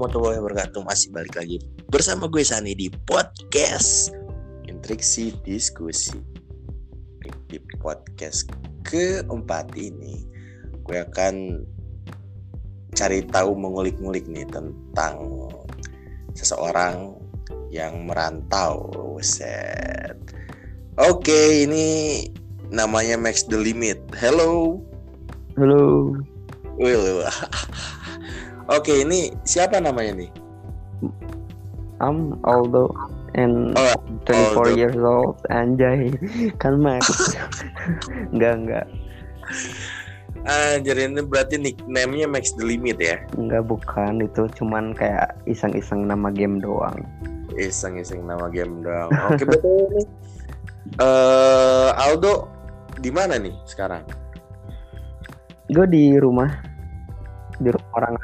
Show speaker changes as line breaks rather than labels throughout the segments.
warahmatullahi wabarakatuh Masih balik lagi bersama gue Sani di podcast Intriksi Diskusi. Di podcast keempat ini Gue akan cari tahu mengulik-ngulik nih tentang seseorang yang merantau Set. Oke ini namanya Max the Limit. Hello.
Halo,
Will Oke ini siapa namanya nih
I'm Aldo and
Oh,
24
Aldo.
years old. Anjay, kan Max. enggak, enggak.
Anjir ini berarti nickname-nya Max the Limit ya
Enggak bukan itu cuman kayak iseng-iseng nama game doang.
Iseng-iseng nama game doang Oke betul nih eh Aldo di mana nih sekarang?
Gue di rumah di rumah orang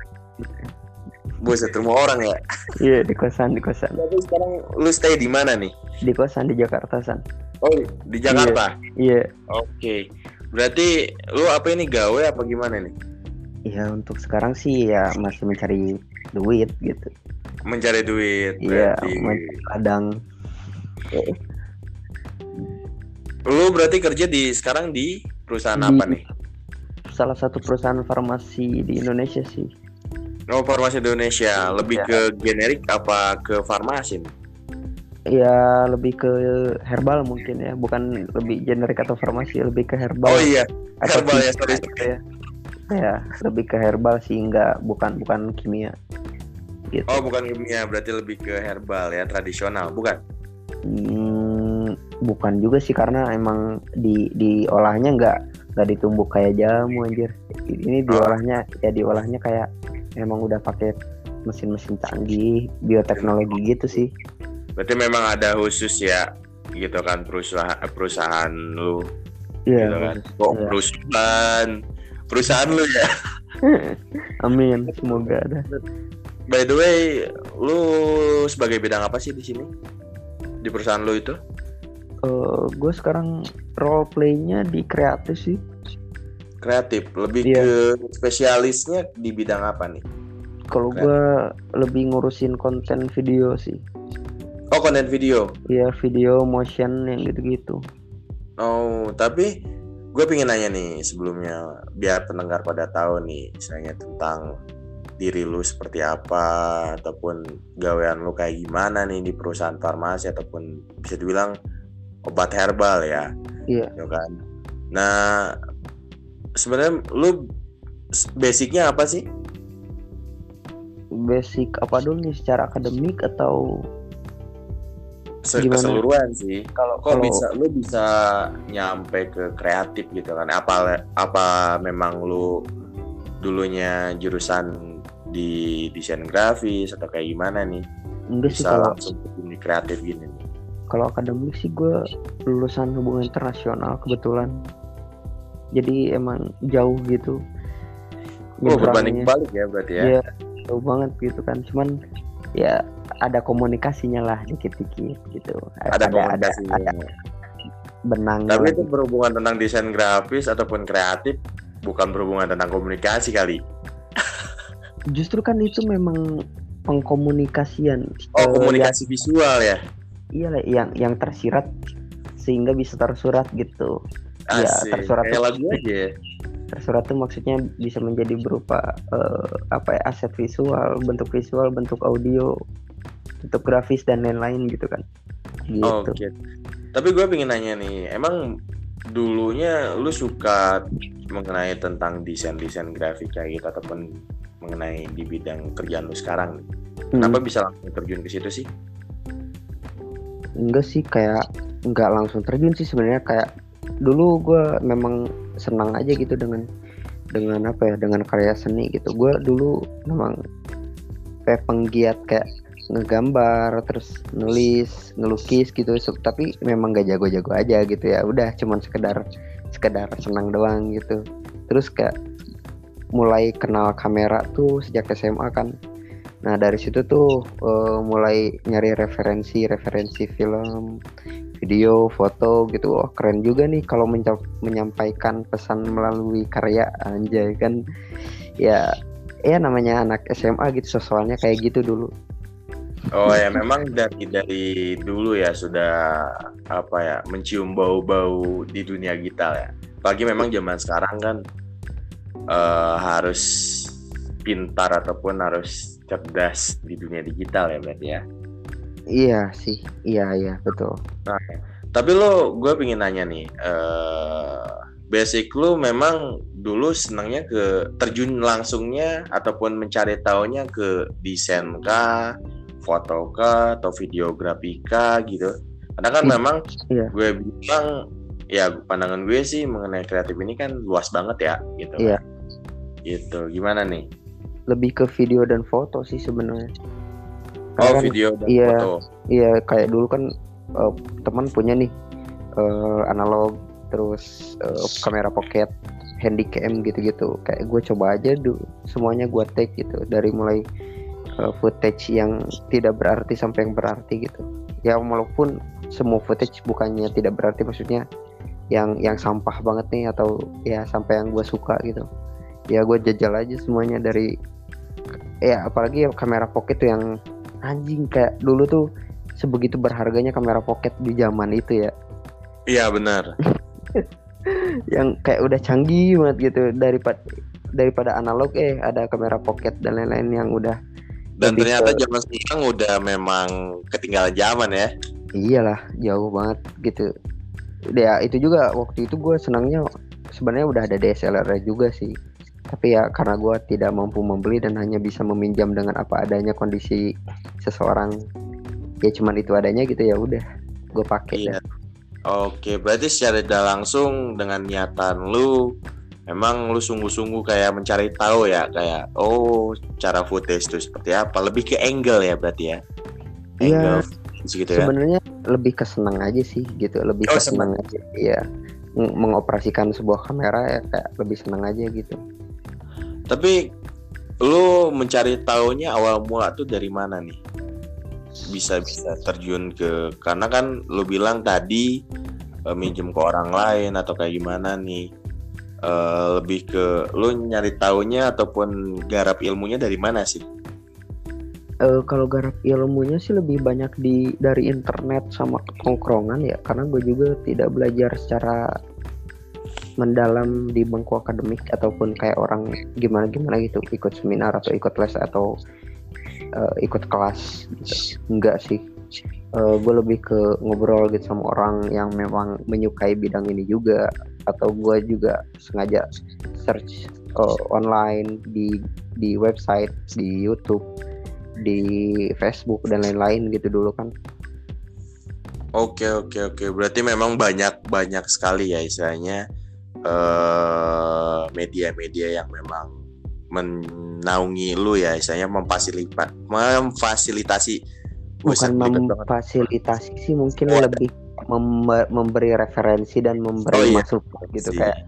Buset rumah orang ya
Iya di kosan di kosan
Tapi sekarang lu stay di mana nih?
di kosan di Jakarta san.
Oh di Jakarta
Iya,
Oke Berarti lu apa ini gawe apa gimana nih?
iya untuk sekarang sih ya masih mencari duit gitu.
Mencari duit
Iya,
berarti
mencari ladang.
Lu berarti kerja di sekarang di perusahaan
Di-
apa nih?
Salah satu perusahaan farmasi di Indonesia sih.
Oh farmasi Indonesia Lebih
Iya.
ke generik apa ke farmasi?
Ya lebih ke herbal mungkin ya, bukan lebih generik atau farmasi, lebih ke herbal.
Oh iya herbal ya, sorry,
gitu ya. Ya, lebih ke herbal sih enggak bukan bukan kimia. Gitu.
Oh bukan kimia berarti lebih ke herbal ya tradisional bukan?
Hmm, bukan juga sih karena emang di diolahnya enggak enggak ditumbuk kayak jamu anjir. Ini diolahnya ya diolahnya kayak emang udah pakai mesin-mesin canggih, bioteknologi gitu sih.
Berarti memang ada khusus ya gitu kan perusahaan perusahaan lu
Iya.
gitu kan. Kok
Iya.
perusahaan perusahaan lu ya.
Amin, semoga ada.
By the way, lu sebagai bidang apa sih di sini? Di perusahaan lu itu?
gue sekarang role playnya di kreatif sih.
Kreatif, lebih
Iya.
ke spesialisnya di bidang apa nih?
Kalau gue lebih ngurusin konten video sih.
Oh, konten video.
Ya video motion yang gitu-gitu.
Oh, tapi gue pengen nanya nih sebelumnya biar pendengar pada tahu nih misalnya tentang diri lu seperti apa ataupun gawean lu kayak gimana nih di perusahaan farmasi ataupun bisa dibilang obat herbal ya.
Iya.
Ya kan. Nah, sebenarnya lu basicnya apa sih?
Basic apa dulu nih secara akademik atau Gimana?
Keseluruhan sih.
kalau
Kok
kalau
bisa lu bisa nyampe ke kreatif gitu kan? Apa apa memang lu dulunya jurusan di desain grafis atau kayak gimana nih?
enggak sih
Bisa
kalau
langsung ke dunia kreatif gini nih.
kalau akademik sih gue lulusan hubungan internasional kebetulan. Jadi emang jauh gitu.
Oh, berbanding balik ya berarti ya.
Iya, jauh banget gitu kan. Cuman ya ada komunikasinya lah dikit-dikit gitu.
Ada komunikasi.
ada benangnya.
Tapi
lah
itu berhubungan tentang desain grafis ataupun kreatif bukan berhubungan tentang komunikasi kali.
Justru kan itu memang pengkomunikasian.
Oh,
Eh,
komunikasi visual ya.
Iya lah, yang yang tersirat sehingga bisa tersurat gitu. Iya,
Asik.
tersurat
Kayak lagu aja. ya.
Tersurat tuh maksudnya bisa menjadi berupa eh, apa ya aset visual, bentuk visual, bentuk audio, bentuk grafis dan lain-lain gitu kan. Gitu.
Oke. Tapi gue pengen nanya nih, emang dulunya lu suka mengenai tentang desain-desain grafik kayak gitu ataupun mengenai di bidang kerjaan lu sekarang?
Hmm,
Kenapa bisa langsung terjun ke situ sih?
enggak sih kayak enggak langsung terjun sih sebenarnya kayak dulu gue memang senang aja gitu dengan dengan apa ya dengan karya seni gitu. Gue dulu memang kayak penggiat kayak ngegambar terus nulis ngelukis gitu. Tapi memang gak jago-jago aja gitu ya. Udah cuman sekedar sekedar senang doang gitu. Terus kayak mulai kenal kamera tuh sejak SMA kan. Nah dari situ tuh eh, mulai nyari referensi referensi film, video, foto gitu. Oh keren juga nih kalau menyampaikan pesan melalui karya anjay kan. Ya ya namanya anak SMA gitu soalnya kayak gitu dulu
Oh ya memang dari dari dulu ya sudah apa ya mencium bau-bau di dunia digital ya. Pagi memang zaman sekarang kan uh, harus pintar ataupun harus cerdas di dunia digital ya berarti ya.
Iya sih, iya iya betul.
Nah, tapi lo gue pengen nanya nih, uh, basic lo memang dulu senangnya ke terjun langsungnya ataupun mencari taunya ke desain kah, foto kah, atau videografi kah gitu? Karena kan iya. memang iya. gue bilang ya pandangan gue sih mengenai kreatif ini kan luas banget ya gitu.
Iya.
Gitu. Gimana nih?
Lebih ke video dan foto sih sebenarnya.
Oh, kan, video dan
iya,
foto.
Iya, kayak dulu kan uh, teman punya nih uh, analog terus uh, kamera pocket handycam gitu-gitu. Kayak gue coba aja dulu semuanya gue take gitu. Dari mulai uh, footage yang tidak berarti sampai yang berarti gitu. Ya walaupun semua footage bukannya tidak berarti maksudnya yang yang sampah banget nih atau ya sampai yang gue suka gitu. Ya gue jajal aja semuanya dari ya apalagi kamera pocket tuh yang anjing kayak dulu tuh sebegitu berharganya kamera pocket di zaman itu ya.
Iya benar.
Yang kayak udah canggih banget gitu daripada daripada analog eh ada kamera pocket dan lain-lain yang udah
dan ternyata ke... zaman sekarang udah memang ketinggalan zaman ya.
Iyalah jauh banget gitu. Ya itu juga waktu itu gue senangnya sebenarnya udah ada DSLR juga sih tapi ya karena gue tidak mampu membeli dan hanya bisa meminjam dengan apa adanya kondisi seseorang ya cuman itu adanya gitu ya udah gue pakai
iya. Oke, berarti secara tidak langsung dengan niatan lu memang lu sungguh-sungguh kayak mencari tahu ya kayak oh cara footage itu seperti apa? Lebih ke angle ya berarti ya?
Iya. Gitu ya? Sebenarnya lebih kesenang aja sih gitu. Lebih oh, kesenang aja ya mengoperasikan sebuah kamera ya kayak lebih senang aja gitu
tapi lu mencari tahunya awal mula tuh dari mana nih? Bisa bisa terjun ke karena kan lu bilang tadi uh, minjem ke orang lain atau kayak gimana nih. Uh, lebih ke lu nyari taunya ataupun garap ilmunya dari mana sih?
Uh, kalau garap ilmunya sih lebih banyak di dari internet sama tongkrongan ya. Karena gue juga tidak belajar secara mendalam di bangku akademik ataupun kayak orang gimana gimana gitu ikut seminar atau ikut les atau uh, ikut kelas gitu. enggak sih. Uh, gue lebih ke ngobrol gitu sama orang yang memang menyukai bidang ini juga atau gue juga sengaja search uh, online di di website di YouTube di Facebook dan lain-lain gitu dulu kan.
Oke oke oke. Berarti memang banyak banyak sekali ya istilahnya media-media uh, yang memang menaungi lu ya istilahnya memfasilitasi. Memfasilitasi
bukan memfasilitasi sih mungkin oh, lebih mem memberi referensi dan memberi oh, iya. masukan gitu si. kayak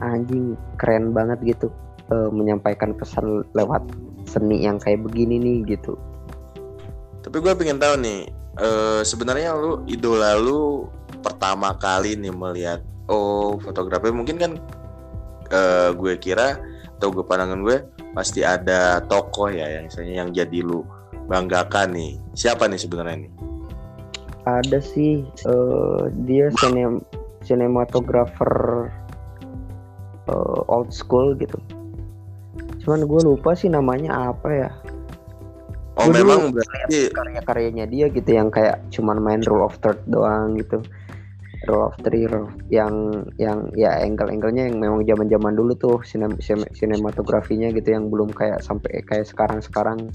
anjing keren banget gitu. Uh, menyampaikan pesan lewat seni yang kayak begini nih gitu.
Tapi gue pengen tahu nih uh, sebenarnya lu idola lu pertama kali nih melihat oh fotografi mungkin kan uh, gue kira atau gue pandangan gue pasti ada tokoh ya yang misalnya yang jadi lu banggakan nih. Siapa nih sebenarnya nih?
Ada sih uh, dia sinem sinematografer uh, old school gitu. Cuman gue lupa sih namanya apa ya.
Oh gua memang berarti
karya-karyanya dia gitu yang kayak cuman main rule of third doang gitu roll of roll yang yang ya angle-angle-nya yang memang zaman-zaman dulu tuh sinem, sinematografinya gitu yang belum kayak sampai kayak sekarang-sekarang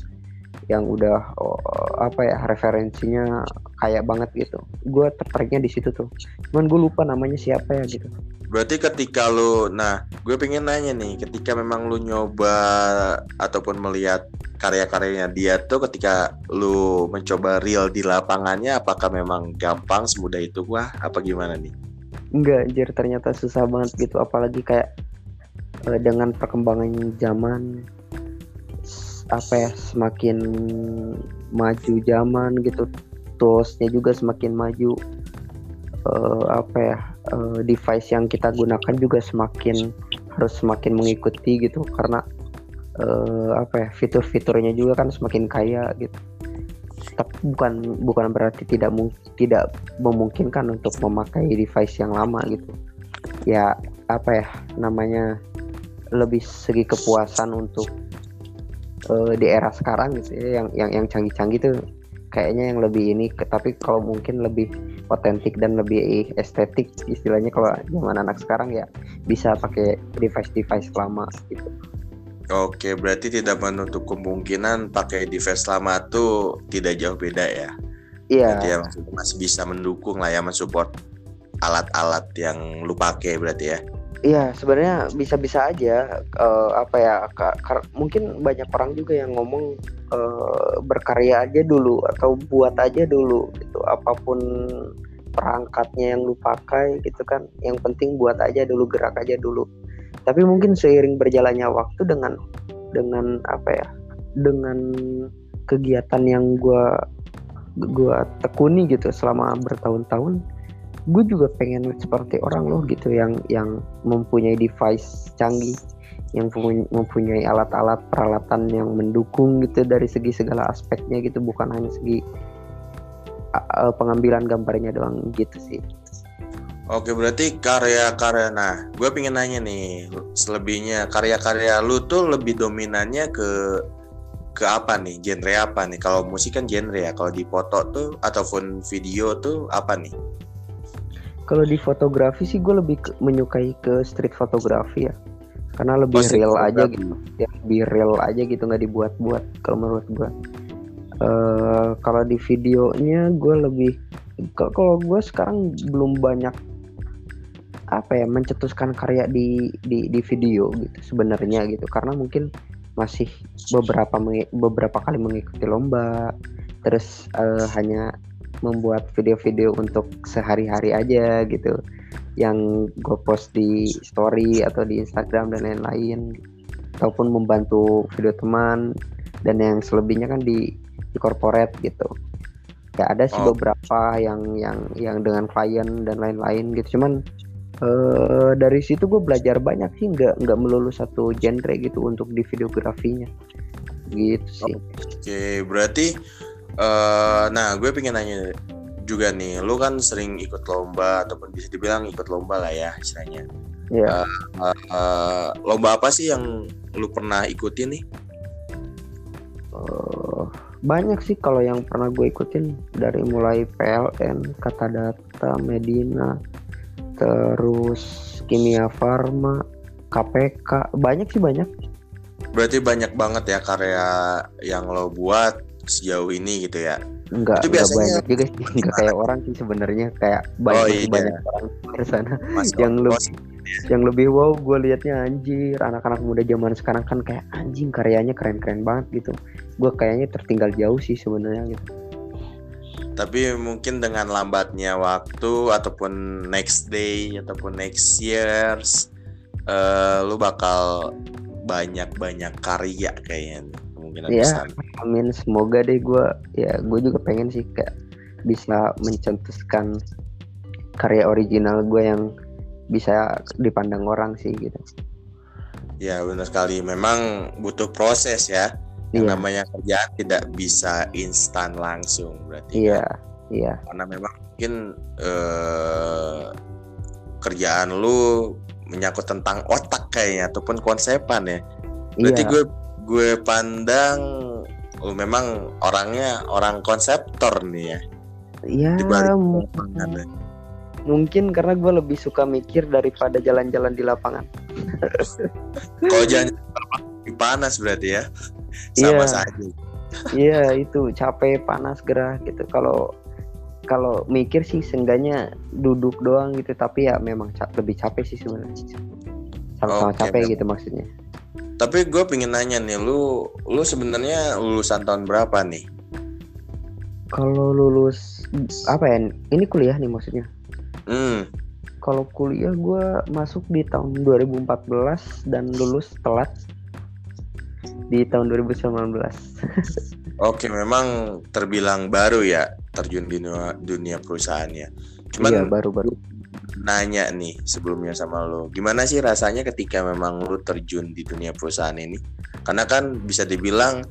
yang udah oh, apa ya referensinya kayak banget gitu. Gue tertariknya di situ tuh. Cuman gue lupa namanya siapa ya gitu.
Berarti ketika lu, nah gue pengen nanya nih, ketika memang lu nyoba ataupun melihat karya-karyanya dia tuh ketika lu mencoba real di lapangannya apakah memang gampang semudah itu wah apa gimana nih
enggak anjir ternyata susah banget gitu apalagi kayak uh, dengan perkembangan zaman apa ya semakin maju zaman gitu. Toolsnya juga semakin maju. Uh, apa ya uh, device yang kita gunakan juga semakin harus semakin mengikuti gitu. Karena uh, apa ya fitur-fiturnya juga kan semakin kaya gitu. Tapi bukan bukan berarti tidak tidak memungkinkan untuk memakai device yang lama gitu. Ya apa ya namanya lebih segi kepuasan untuk uh, di era sekarang gitu ya yang yang yang canggih-canggih tuh kayaknya yang lebih ini tapi kalau mungkin lebih otentik dan lebih estetik istilahnya kalau zaman anak sekarang ya bisa pakai device-device lama gitu.
Oke, berarti tidak menutup kemungkinan pakai device lama tuh tidak jauh beda ya.
Iya.
Berarti ya masih bisa mendukung lah ya mensupport alat-alat yang lu pakai berarti ya.
Iya, sebenarnya bisa-bisa aja uh, apa ya mungkin banyak orang juga yang ngomong uh, berkarya aja dulu atau buat aja dulu gitu. Apa pun perangkatnya yang lu pakai gitu kan. Yang penting buat aja dulu, gerak aja dulu. Tapi mungkin seiring berjalannya waktu dengan dengan apa ya? Dengan kegiatan yang gua gua tekuni gitu selama bertahun-tahun gue juga pengen seperti orang loh gitu yang yang mempunyai device canggih yang mempunyai alat-alat peralatan yang mendukung gitu dari segi segala aspeknya gitu bukan hanya segi uh, pengambilan gambarnya doang gitu sih.
Oke berarti karya-karya nah gue pengen nanya nih selebihnya karya-karya lu tuh lebih dominannya ke ke apa nih genre apa nih kalau musik kan genre ya kalau di foto tuh ataupun video tuh apa nih?
Kalau di fotografi sih gue lebih ke, menyukai ke street fotografi ya, karena lebih oh, real aja gitu, ya lebih real aja gitu nggak dibuat-buat kalau menurut gue. Uh, kalau di videonya gue lebih, kalau gue sekarang belum banyak apa ya mencetuskan karya di di di video gitu sebenarnya gitu. Karena mungkin masih beberapa beberapa kali mengikuti lomba terus uh, hanya membuat video-video untuk sehari-hari aja gitu. Yang gue post di story atau di Instagram dan lain-lain. Ataupun membantu video teman. Dan yang selebihnya kan di di corporate gitu. Ya ada sih oh. beberapa yang yang yang dengan klien dan lain-lain gitu. Cuman uh, dari situ gue belajar banyak sih. Nggak nggak melulu satu genre gitu untuk di videografinya. Gitu sih.
Oke okay, berarti Uh, nah, gue pengen nanya juga nih, lu kan sering ikut lomba ataupun bisa dibilang ikut lomba lah ya istilahnya.
Iya. Yeah.
Uh, uh, uh, lomba apa sih yang lu pernah ikuti nih?
Uh, banyak sih kalau yang pernah gue ikutin dari mulai PLN, Kata Data, Medina, terus Kimia Farma, KPK, banyak sih banyak.
Berarti banyak banget ya karya yang lo buat sejauh ini gitu ya.
Enggak, itu biasanya banyak juga sih. Enggak kayak orang sih sebenarnya. Kayak banyak oh, iya. banyak orang di sana. Yang lebih yang lebih wow gue liatnya anjir anak-anak muda zaman sekarang kan kayak anjing karyanya keren-keren banget gitu. Gue kayaknya tertinggal jauh sih sebenarnya gitu.
Tapi mungkin dengan lambatnya waktu ataupun next day ataupun next years uh, lu bakal banyak-banyak karya kayaknya
kemungkinan ya, besar. Amin semoga deh gue ya gue juga pengen sih kayak bisa mencetuskan karya original gue yang bisa dipandang orang sih gitu.
Ya benar sekali. Memang butuh proses ya. Yang iya. namanya kerja tidak bisa instan langsung berarti.
Iya. Kan? Iya.
Karena memang mungkin eh, kerjaan lu menyangkut tentang otak kayaknya ataupun konsepan ya. Berarti iya. gue gue pandang lu memang orangnya orang konseptor nih ya.
Iya. Mungkin, mungkin karena gue lebih suka mikir daripada jalan-jalan di lapangan.
Kalau jalan panas berarti ya. Sama yeah. saja.
Iya itu capek panas gerah gitu. Kalau kalau mikir sih seenggaknya duduk doang gitu tapi ya memang cap lebih capek sih sebenarnya. Sama-sama okay, capek gitu maksudnya.
Tapi gue pengen nanya nih, lu lu sebenarnya lulusan tahun berapa nih?
Kalau lulus apa ya? Ini kuliah nih maksudnya.
Hmm.
Kalau kuliah gue masuk di tahun 2014 dan lulus telat di tahun 2019.
Oke, memang terbilang baru ya terjun di dunia, dunia perusahaannya.
Cuman iya, baru-baru
nanya nih sebelumnya sama lo, gimana sih rasanya ketika memang lo terjun di dunia perusahaan ini? karena kan bisa dibilang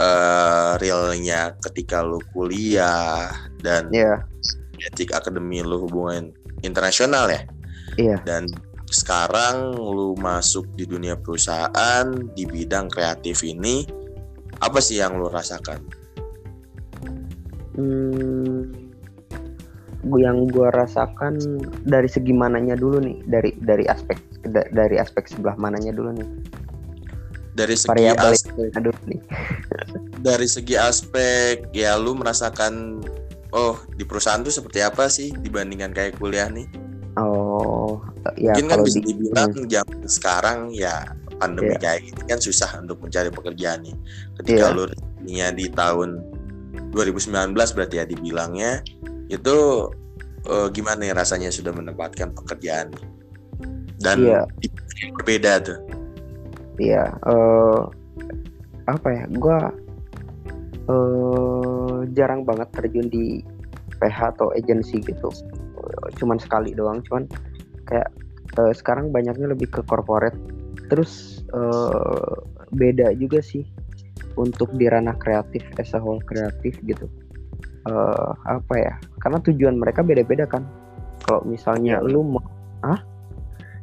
uh, realnya ketika lu kuliah dan
Iya.
etik akademi lu hubungan internasional ya
Iya.
dan sekarang lu masuk di dunia perusahaan di bidang kreatif ini apa sih yang lu rasakan?
Hmm, yang gua rasakan dari segi mananya dulu nih, dari dari aspek da- dari aspek sebelah mananya dulu nih.
Dari segi
Variabel
as-
itu dulu nih.
dari segi aspek ya lu merasakan oh di perusahaan tuh seperti apa sih dibandingkan kayak kuliah nih?
Oh, ya
Mungkin kan bisa
di
dibilang
hmm,
zaman sekarang ya pandemi
Iya.
kayak gini kan susah untuk mencari pekerjaan nih. Ketika
Iya.
lu di tahun 2019 berarti ya dibilangnya itu eh, gimana ya rasanya sudah menempatkan pekerjaan? Dan
Iya.
berbeda tuh.
Iya, eh apa ya? Gua eh jarang banget terjun di PH atau agensi gitu. Eh, Cuman sekali doang, cuman kayak eh, sekarang banyaknya lebih ke corporate. Terus eh beda juga sih untuk di ranah kreatif as a whole kreatif gitu. Eh apa ya? Karena tujuan mereka beda-beda kan. Kalau misalnya
Iya.
lu mau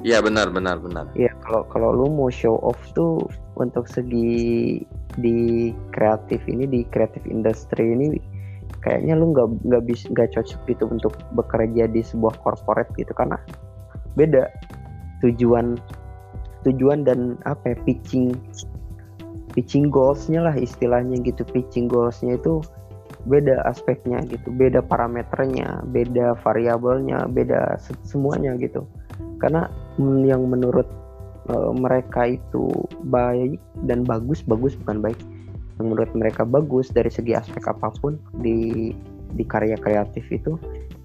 Iya benar benar benar.
Iya, kalau kalau lu mau show off tuh untuk segi di kreatif ini di kreatif industri ini kayaknya lu nggak nggak bisa nggak cocok gitu untuk bekerja di sebuah corporate gitu karena beda tujuan tujuan dan apa ya pitching pitching goalsnya lah istilahnya gitu pitching goalsnya itu beda aspeknya gitu beda parameternya beda variabelnya beda se- semuanya gitu. Karena yang menurut eh, mereka itu baik dan bagus bagus bukan baik. Yang menurut mereka bagus dari segi aspek apa pun di di karya kreatif itu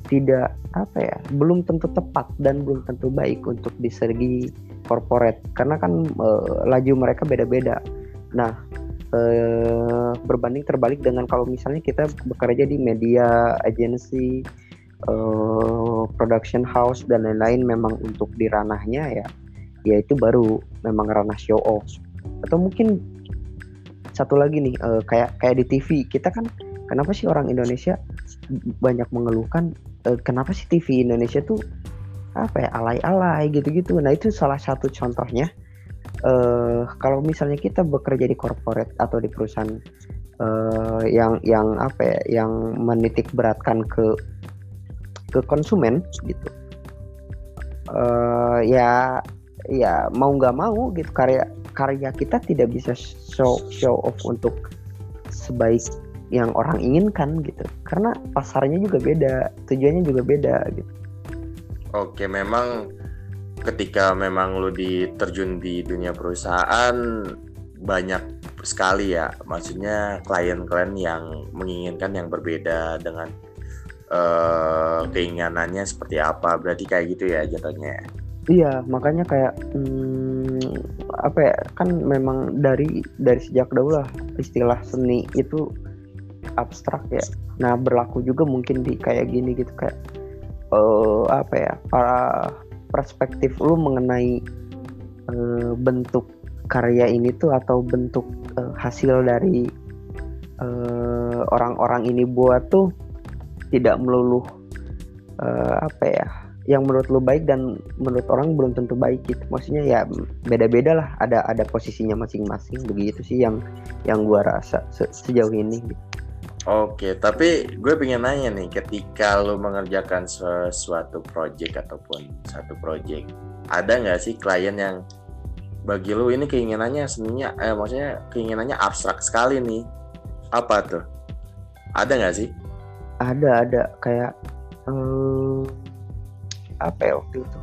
tidak apa ya belum tentu tepat dan belum tentu baik untuk di segi corporate karena kan eh, laju mereka beda-beda. Nah eh, berbanding terbalik dengan kalau misalnya kita bekerja di media agency eh, production house dan lain-lain memang untuk di ranahnya ya ya itu baru memang ranah show off. Atau mungkin satu lagi nih eh, kayak kayak di TV kita kan kenapa sih orang Indonesia banyak mengeluhkan eh, kenapa sih TV Indonesia tuh apa ya alay-alay gitu-gitu. Nah itu salah satu contohnya eh kalau misalnya kita bekerja di corporate atau di perusahaan eh, yang yang apa ya yang menitik beratkan ke ke konsumen gitu. Eh ya ya mau nggak mau gitu karya karya kita tidak bisa show show off untuk sebaik yang orang inginkan gitu. Karena pasarnya juga beda tujuannya juga beda gitu.
Oke, memang ketika memang lu diterjun di dunia perusahaan banyak sekali ya, maksudnya klien-klien yang menginginkan yang berbeda dengan eh, keinginannya seperti apa. Berarti kayak gitu ya jatuhnya.
Iya, makanya kayak hmm, apa ya kan memang dari dari sejak dahulu lah istilah seni itu abstrak ya. Nah berlaku juga mungkin di kayak gini gitu kayak eh, apa ya para perspektif lu mengenai eh, bentuk karya ini tuh atau bentuk eh, hasil dari eh, orang-orang ini buat tuh tidak melulu eh, apa ya yang menurut lu baik dan menurut orang belum tentu baik gitu maksudnya ya beda-beda lah ada ada posisinya masing-masing begitu sih yang yang gua rasa se- sejauh ini gitu.
Oke, tapi gue pengen nanya nih, ketika lu mengerjakan sesuatu project ataupun satu project, ada nggak sih klien yang bagi lu ini keinginannya seninya, eh maksudnya keinginannya abstrak sekali nih, apa tuh? Ada nggak sih?
ada ada kayak eh, apa ya waktu itu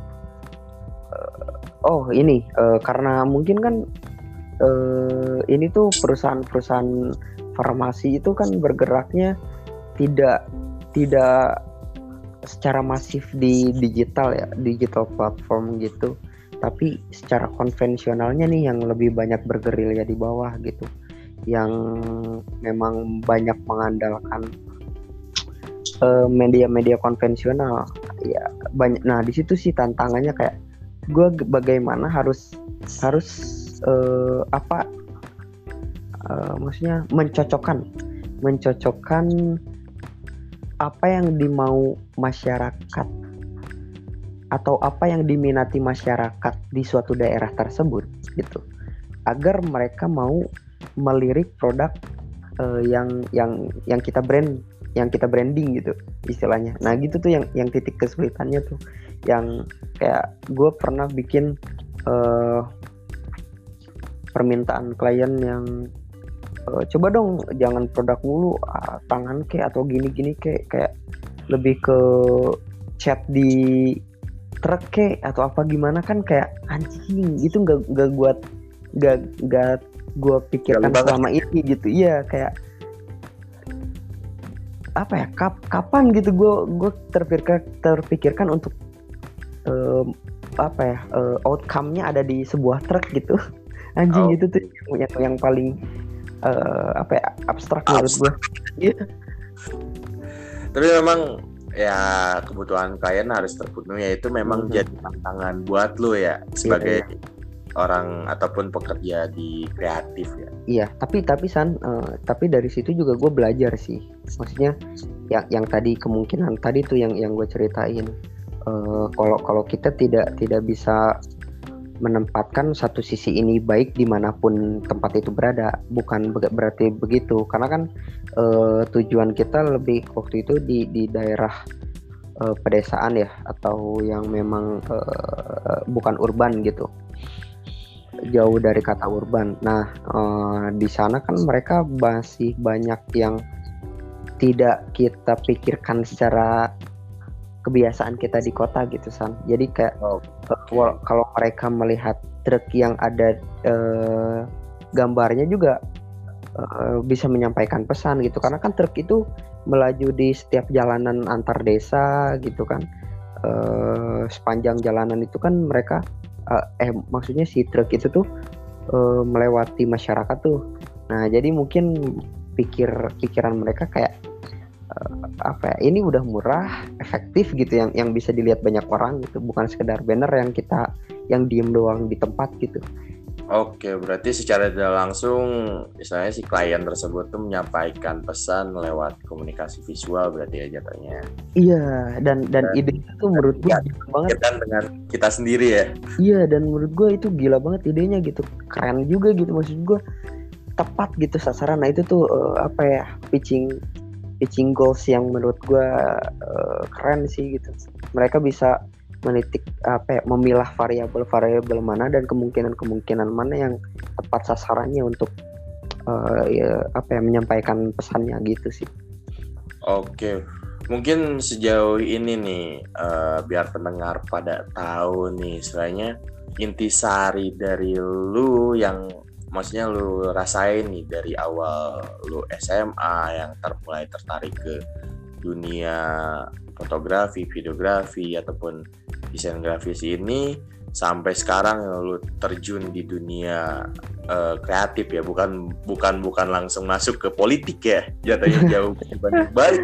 Eh, oh ini eh, karena mungkin kan eh, ini tuh perusahaan-perusahaan farmasi itu kan bergeraknya tidak tidak secara masif di digital ya digital platform gitu. Tapi secara konvensionalnya nih yang lebih banyak bergerilya di bawah gitu. Yang memang banyak mengandalkan eh, media-media konvensional. Ya banyak nah di situ sih tantangannya kayak gue bagaimana harus harus eh, apa uh, maksudnya mencocokkan mencocokkan apa yang dimau masyarakat atau apa yang diminati masyarakat di suatu daerah tersebut gitu. Agar mereka mau melirik produk uh, yang yang yang kita brand yang kita branding gitu istilahnya. Nah gitu tuh yang yang titik kesulitannya tuh. Yang kayak gue pernah bikin uh, permintaan klien yang coba dong jangan produk mulu uh, tangan ke atau gini-gini ke kayak lebih ke chat di truk ke atau apa gimana kan kayak anjing itu nggak nggak buat nggak nggak gue pikirkan selama ini gitu. Iya kayak apa ya kap, kapan gitu gue gue terpikirkan terpikirkan untuk um, apa ya uh, outcome-nya ada di sebuah truk gitu. Anjing oh. itu tuh yang yang paling uh, apa ya abstrak menurut gue iya
tapi memang ya kebutuhan klien harus terpenuhi ya itu memang hmm. jadi tantangan buat lo ya sebagai iya, iya orang ataupun pekerja di kreatif ya.
Iya, tapi tapi san, uh, tapi dari situ juga gue belajar sih. Maksudnya yang yang tadi kemungkinan tadi tuh yang yang gue ceritain. Uh, kalau kalau kita tidak tidak bisa menempatkan satu sisi ini baik di mana pun tempat itu berada, bukan berarti begitu. Karena kan uh, tujuan kita lebih waktu itu di di daerah uh, pedesaan ya atau yang memang uh, bukan urban gitu jauh dari kata urban. Nah, di sana kan mereka masih banyak yang tidak kita pikirkan secara kebiasaan kita di kota gitu san. Jadi kayak oh, okay. kalau mereka melihat truk yang ada uh, gambarnya juga uh, bisa menyampaikan pesan gitu. Karena kan truk itu melaju di setiap jalanan antar desa gitu kan. Uh, sepanjang jalanan itu kan mereka uh, eh maksudnya si truk itu tuh uh, melewati masyarakat tuh nah jadi mungkin pikir pikiran mereka kayak uh, apa ya ini udah murah efektif gitu yang yang bisa dilihat banyak orang gitu bukan sekedar banner yang kita yang diem doang di tempat gitu
Oke, berarti secara tidak langsung misalnya si klien tersebut tuh menyampaikan pesan lewat komunikasi visual berarti ya jatuhnya.
Iya, dan dan, dan ide itu menurut gue
ya, banget kan dengan kita sendiri ya.
Iya, dan menurut gue itu gila banget idenya gitu. Keren juga gitu maksud gue. Tepat gitu sasaran. Nah, itu tuh uh, apa ya? pitching pitching goals yang menurut gue uh, keren sih gitu. Mereka bisa menitik apa ya, memilah variabel-variabel mana dan kemungkinan-kemungkinan mana yang tepat sasarannya untuk uh, ya, apa ya menyampaikan pesannya gitu sih.
Oke, mungkin sejauh ini nih uh, biar pendengar pada tahu nih istilahnya intisari dari lu yang maksudnya lu rasain nih dari awal lu SMA yang termulai tertarik ke dunia fotografi, videografi ataupun desain grafis ini sampai sekarang lu terjun di dunia uh, kreatif ya. Bukan bukan bukan langsung masuk ke politik ya. Jatuhnya jauh balik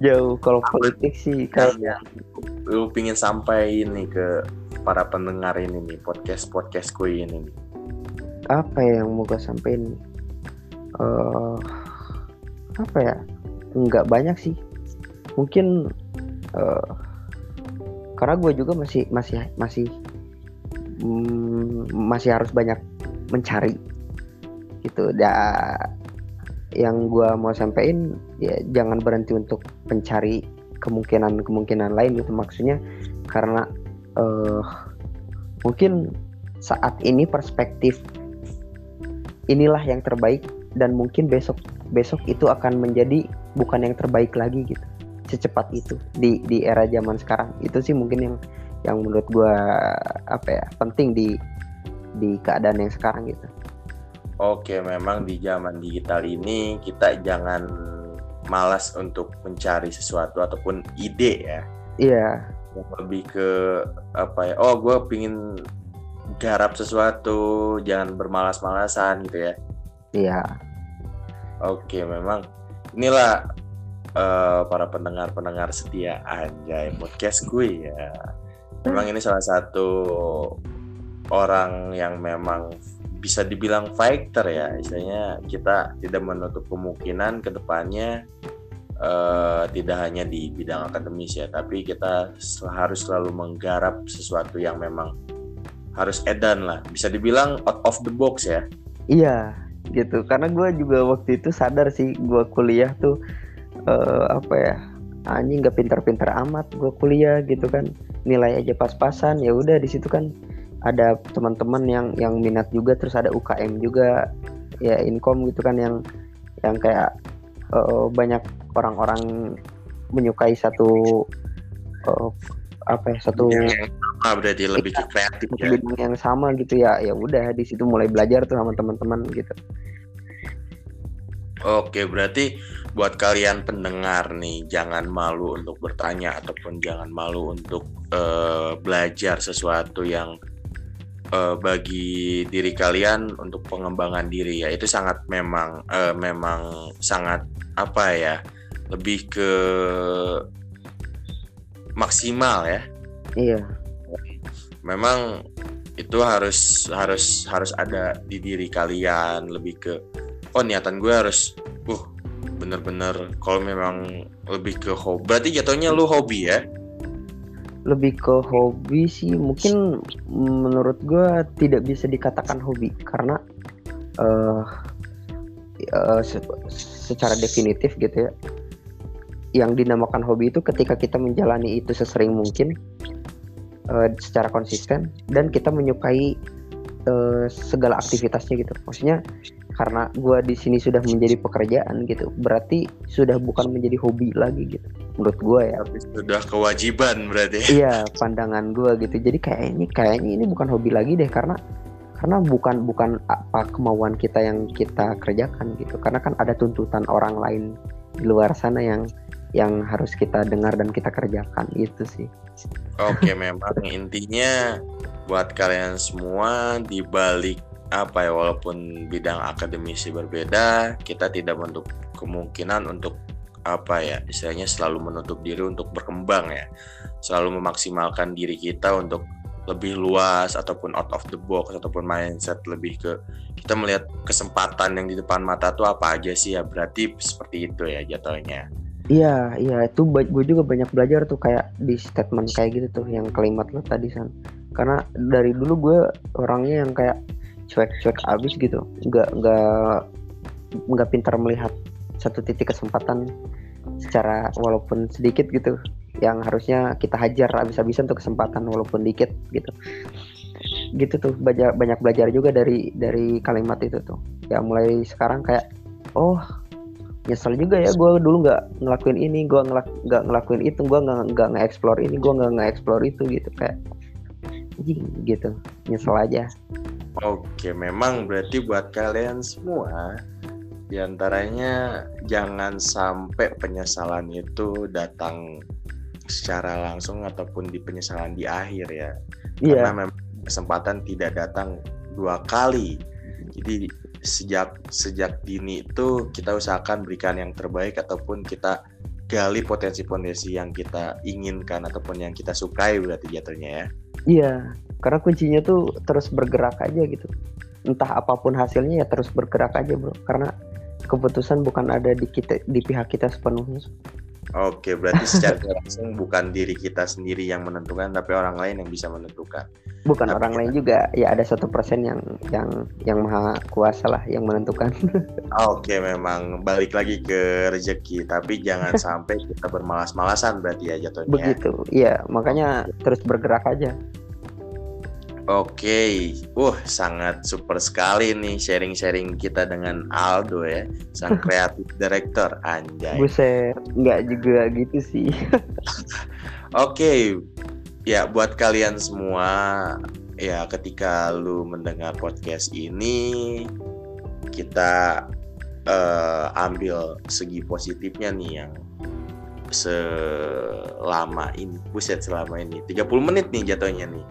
jauh kalau politik sih
kayaknya lu pingin sampai ini ke para pendengar ini nih podcast podcast kui ini nih.
Apa ya yang mau gue sampaikan uh, apa ya? Nggak banyak sih. Mungkin uh, karena gue juga masih masih masih mm, masih harus banyak mencari gitu. Da yang gue mau sampaikan ya jangan berhenti untuk mencari kemungkinan-kemungkinan lain gitu. Maksudnya karena uh, mungkin saat ini perspektif inilah yang terbaik dan mungkin besok besok itu akan menjadi bukan yang terbaik lagi gitu secepat itu di di era zaman sekarang itu sih mungkin yang yang menurut gue apa ya penting di di keadaan yang sekarang gitu.
Oke, memang di zaman digital ini kita jangan malas untuk mencari sesuatu ataupun ide ya.
Iya.
Lebih ke apa ya? Oh, gue pingin garap sesuatu, jangan bermalas-malasan gitu ya.
Iya.
Oke, memang inilah uh, para pendengar-pendengar setia anjay podcast gue ya. Memang ini salah satu orang yang memang bisa dibilang fighter ya istilahnya kita tidak menutup kemungkinan ke depannya uh, tidak hanya di bidang akademis ya tapi kita harus selalu menggarap sesuatu yang memang harus edan lah. Bisa dibilang out of the box ya.
Iya gitu. Karena gue juga waktu itu sadar sih gue kuliah tuh uh, apa ya anjing nggak pintar-pintar amat gue kuliah gitu kan. Nilai aja pas-pasan ya udah di situ kan ada teman-teman yang yang minat juga terus ada UKM juga ya income gitu kan yang yang kayak uh, banyak orang-orang menyukai satu uh, apa ya satu
sama berarti lebih ke kreatif ya.
yang sama gitu ya ya udah di situ mulai belajar tuh sama teman-teman gitu
Oke, berarti buat kalian pendengar nih, jangan malu untuk bertanya ataupun jangan malu untuk uh, belajar sesuatu yang uh, bagi diri kalian untuk pengembangan diri ya. Itu sangat memang uh, memang sangat apa ya? Lebih ke maksimal ya.
Iya.
Memang itu harus harus harus ada di diri kalian lebih ke oh niatan gue harus uh bener-bener kalau memang lebih ke hobi berarti jatuhnya lu hobi ya
lebih ke hobi sih mungkin menurut gue tidak bisa dikatakan hobi karena uh, uh, se secara definitif gitu ya yang dinamakan hobi itu ketika kita menjalani itu sesering mungkin uh, secara konsisten dan kita menyukai uh, segala aktivitasnya gitu. Maksudnya karena gue di sini sudah menjadi pekerjaan gitu berarti sudah bukan menjadi hobi lagi gitu. Menurut gue ya.
Sudah kewajiban berarti.
Iya pandangan gue gitu. Jadi kayak ini kayaknya ini bukan hobi lagi deh karena karena bukan bukan apa kemauan kita yang kita kerjakan gitu. Karena kan ada tuntutan orang lain di luar sana yang yang harus kita dengar dan kita kerjakan itu sih.
Oke memang intinya buat kalian semua di balik apa ya walaupun bidang akademisi berbeda kita tidak menutup kemungkinan untuk apa ya istilahnya selalu menutup diri untuk berkembang ya. Selalu memaksimalkan diri kita untuk lebih luas ataupun out of the box ataupun mindset lebih ke kita melihat kesempatan yang di depan mata tuh apa aja sih ya. Berarti seperti itu ya jatuhnya
iya iya itu gue juga banyak belajar tuh kayak di statement kayak gitu tuh yang kalimat lo tadi san. Karena dari dulu gue orangnya yang kayak cuek-cuek abis gitu nggak nggak nggak pintar melihat satu titik kesempatan secara walaupun sedikit gitu yang harusnya kita hajar abis-abisan untuk kesempatan walaupun dikit gitu. Gitu tuh banyak banyak belajar juga dari dari kalimat itu tuh. Ya mulai sekarang kayak oh nyesel juga ya gue dulu nggak ngelakuin ini gue ngelak nggak ngelakuin itu gue nggak nggak nge-explore ini gue nggak nge-explore itu gitu kayak gitu nyesel aja
Oke, memang berarti buat kalian semua di antaranya jangan sampai penyesalan itu datang secara langsung ataupun di penyesalan di akhir ya. Yeah. Karena memang kesempatan tidak datang dua kali. Jadi sejak sejak dini itu kita usahakan berikan yang terbaik ataupun kita gali potensi-potensi yang kita inginkan ataupun yang kita sukai berarti jatuhnya ya.
Iya, karena kuncinya tuh terus bergerak aja gitu. Entah apa pun hasilnya ya terus bergerak aja bro. Karena keputusan bukan ada di kita di pihak kita sepenuhnya
Oke, berarti secara langsung bukan diri kita sendiri yang menentukan, tapi orang lain yang bisa menentukan.
Bukan
tapi
orang kita... lain juga, ya ada satu persen yang yang yang maha kuasa lah yang menentukan.
Oke, memang balik lagi ke rezeki, tapi jangan sampai kita bermalas-malasan berarti ya jatuhnya.
Begitu, iya makanya terus bergerak aja.
Oke, okay. uh sangat super sekali nih sharing-sharing kita dengan Aldo ya, sang kreatif director anjay.
Buset, nggak juga gitu sih.
Oke, okay. ya buat kalian semua, ya ketika lu mendengar podcast ini, kita uh, ambil segi positifnya nih yang selama ini, buset selama ini, 30 menit nih jatuhnya nih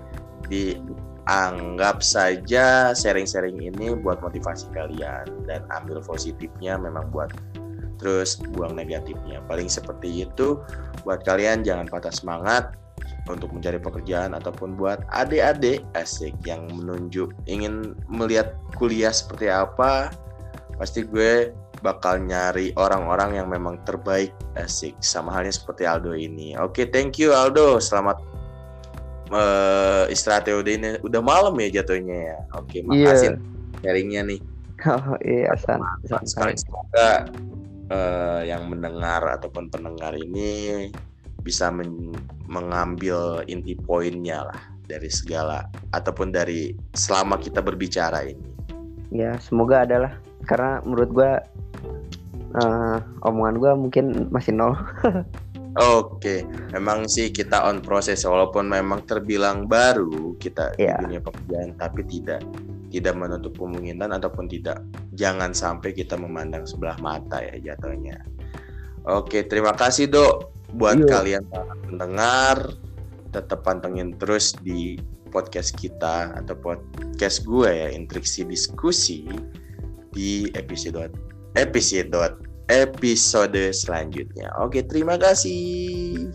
dianggap saja sharing-sharing ini buat motivasi kalian dan ambil positifnya memang buat terus buang negatifnya. Paling seperti itu buat kalian jangan patah semangat untuk mencari pekerjaan ataupun buat adik-adik asik yang menunjuk ingin melihat kuliah seperti apa pasti gue bakal nyari orang-orang yang memang terbaik asik sama halnya seperti Aldo ini. Oke thank you Aldo. Selamat uh, istirahat ya udah ini udah malam ya jatuhnya ya oke makasih yeah. sharingnya nih
oh iya San,
sekali semoga uh, yang mendengar ataupun pendengar ini bisa men mengambil inti poinnya lah dari segala ataupun dari selama kita berbicara ini.
Ya, semoga adalah karena menurut gua uh, omongan gua mungkin masih nol.
Oke, memang sih kita on proses walaupun memang terbilang baru kita yeah. di dunia pekerjaan tapi tidak tidak menutup kemungkinan ataupun tidak jangan sampai kita memandang sebelah mata ya jatuhnya. Oke, terima kasih Dok buat Yo. Iya. kalian para pendengar tetap pantengin terus di podcast kita atau podcast gue ya intriksi diskusi di episode episode episode selanjutnya. Oke, terima kasih.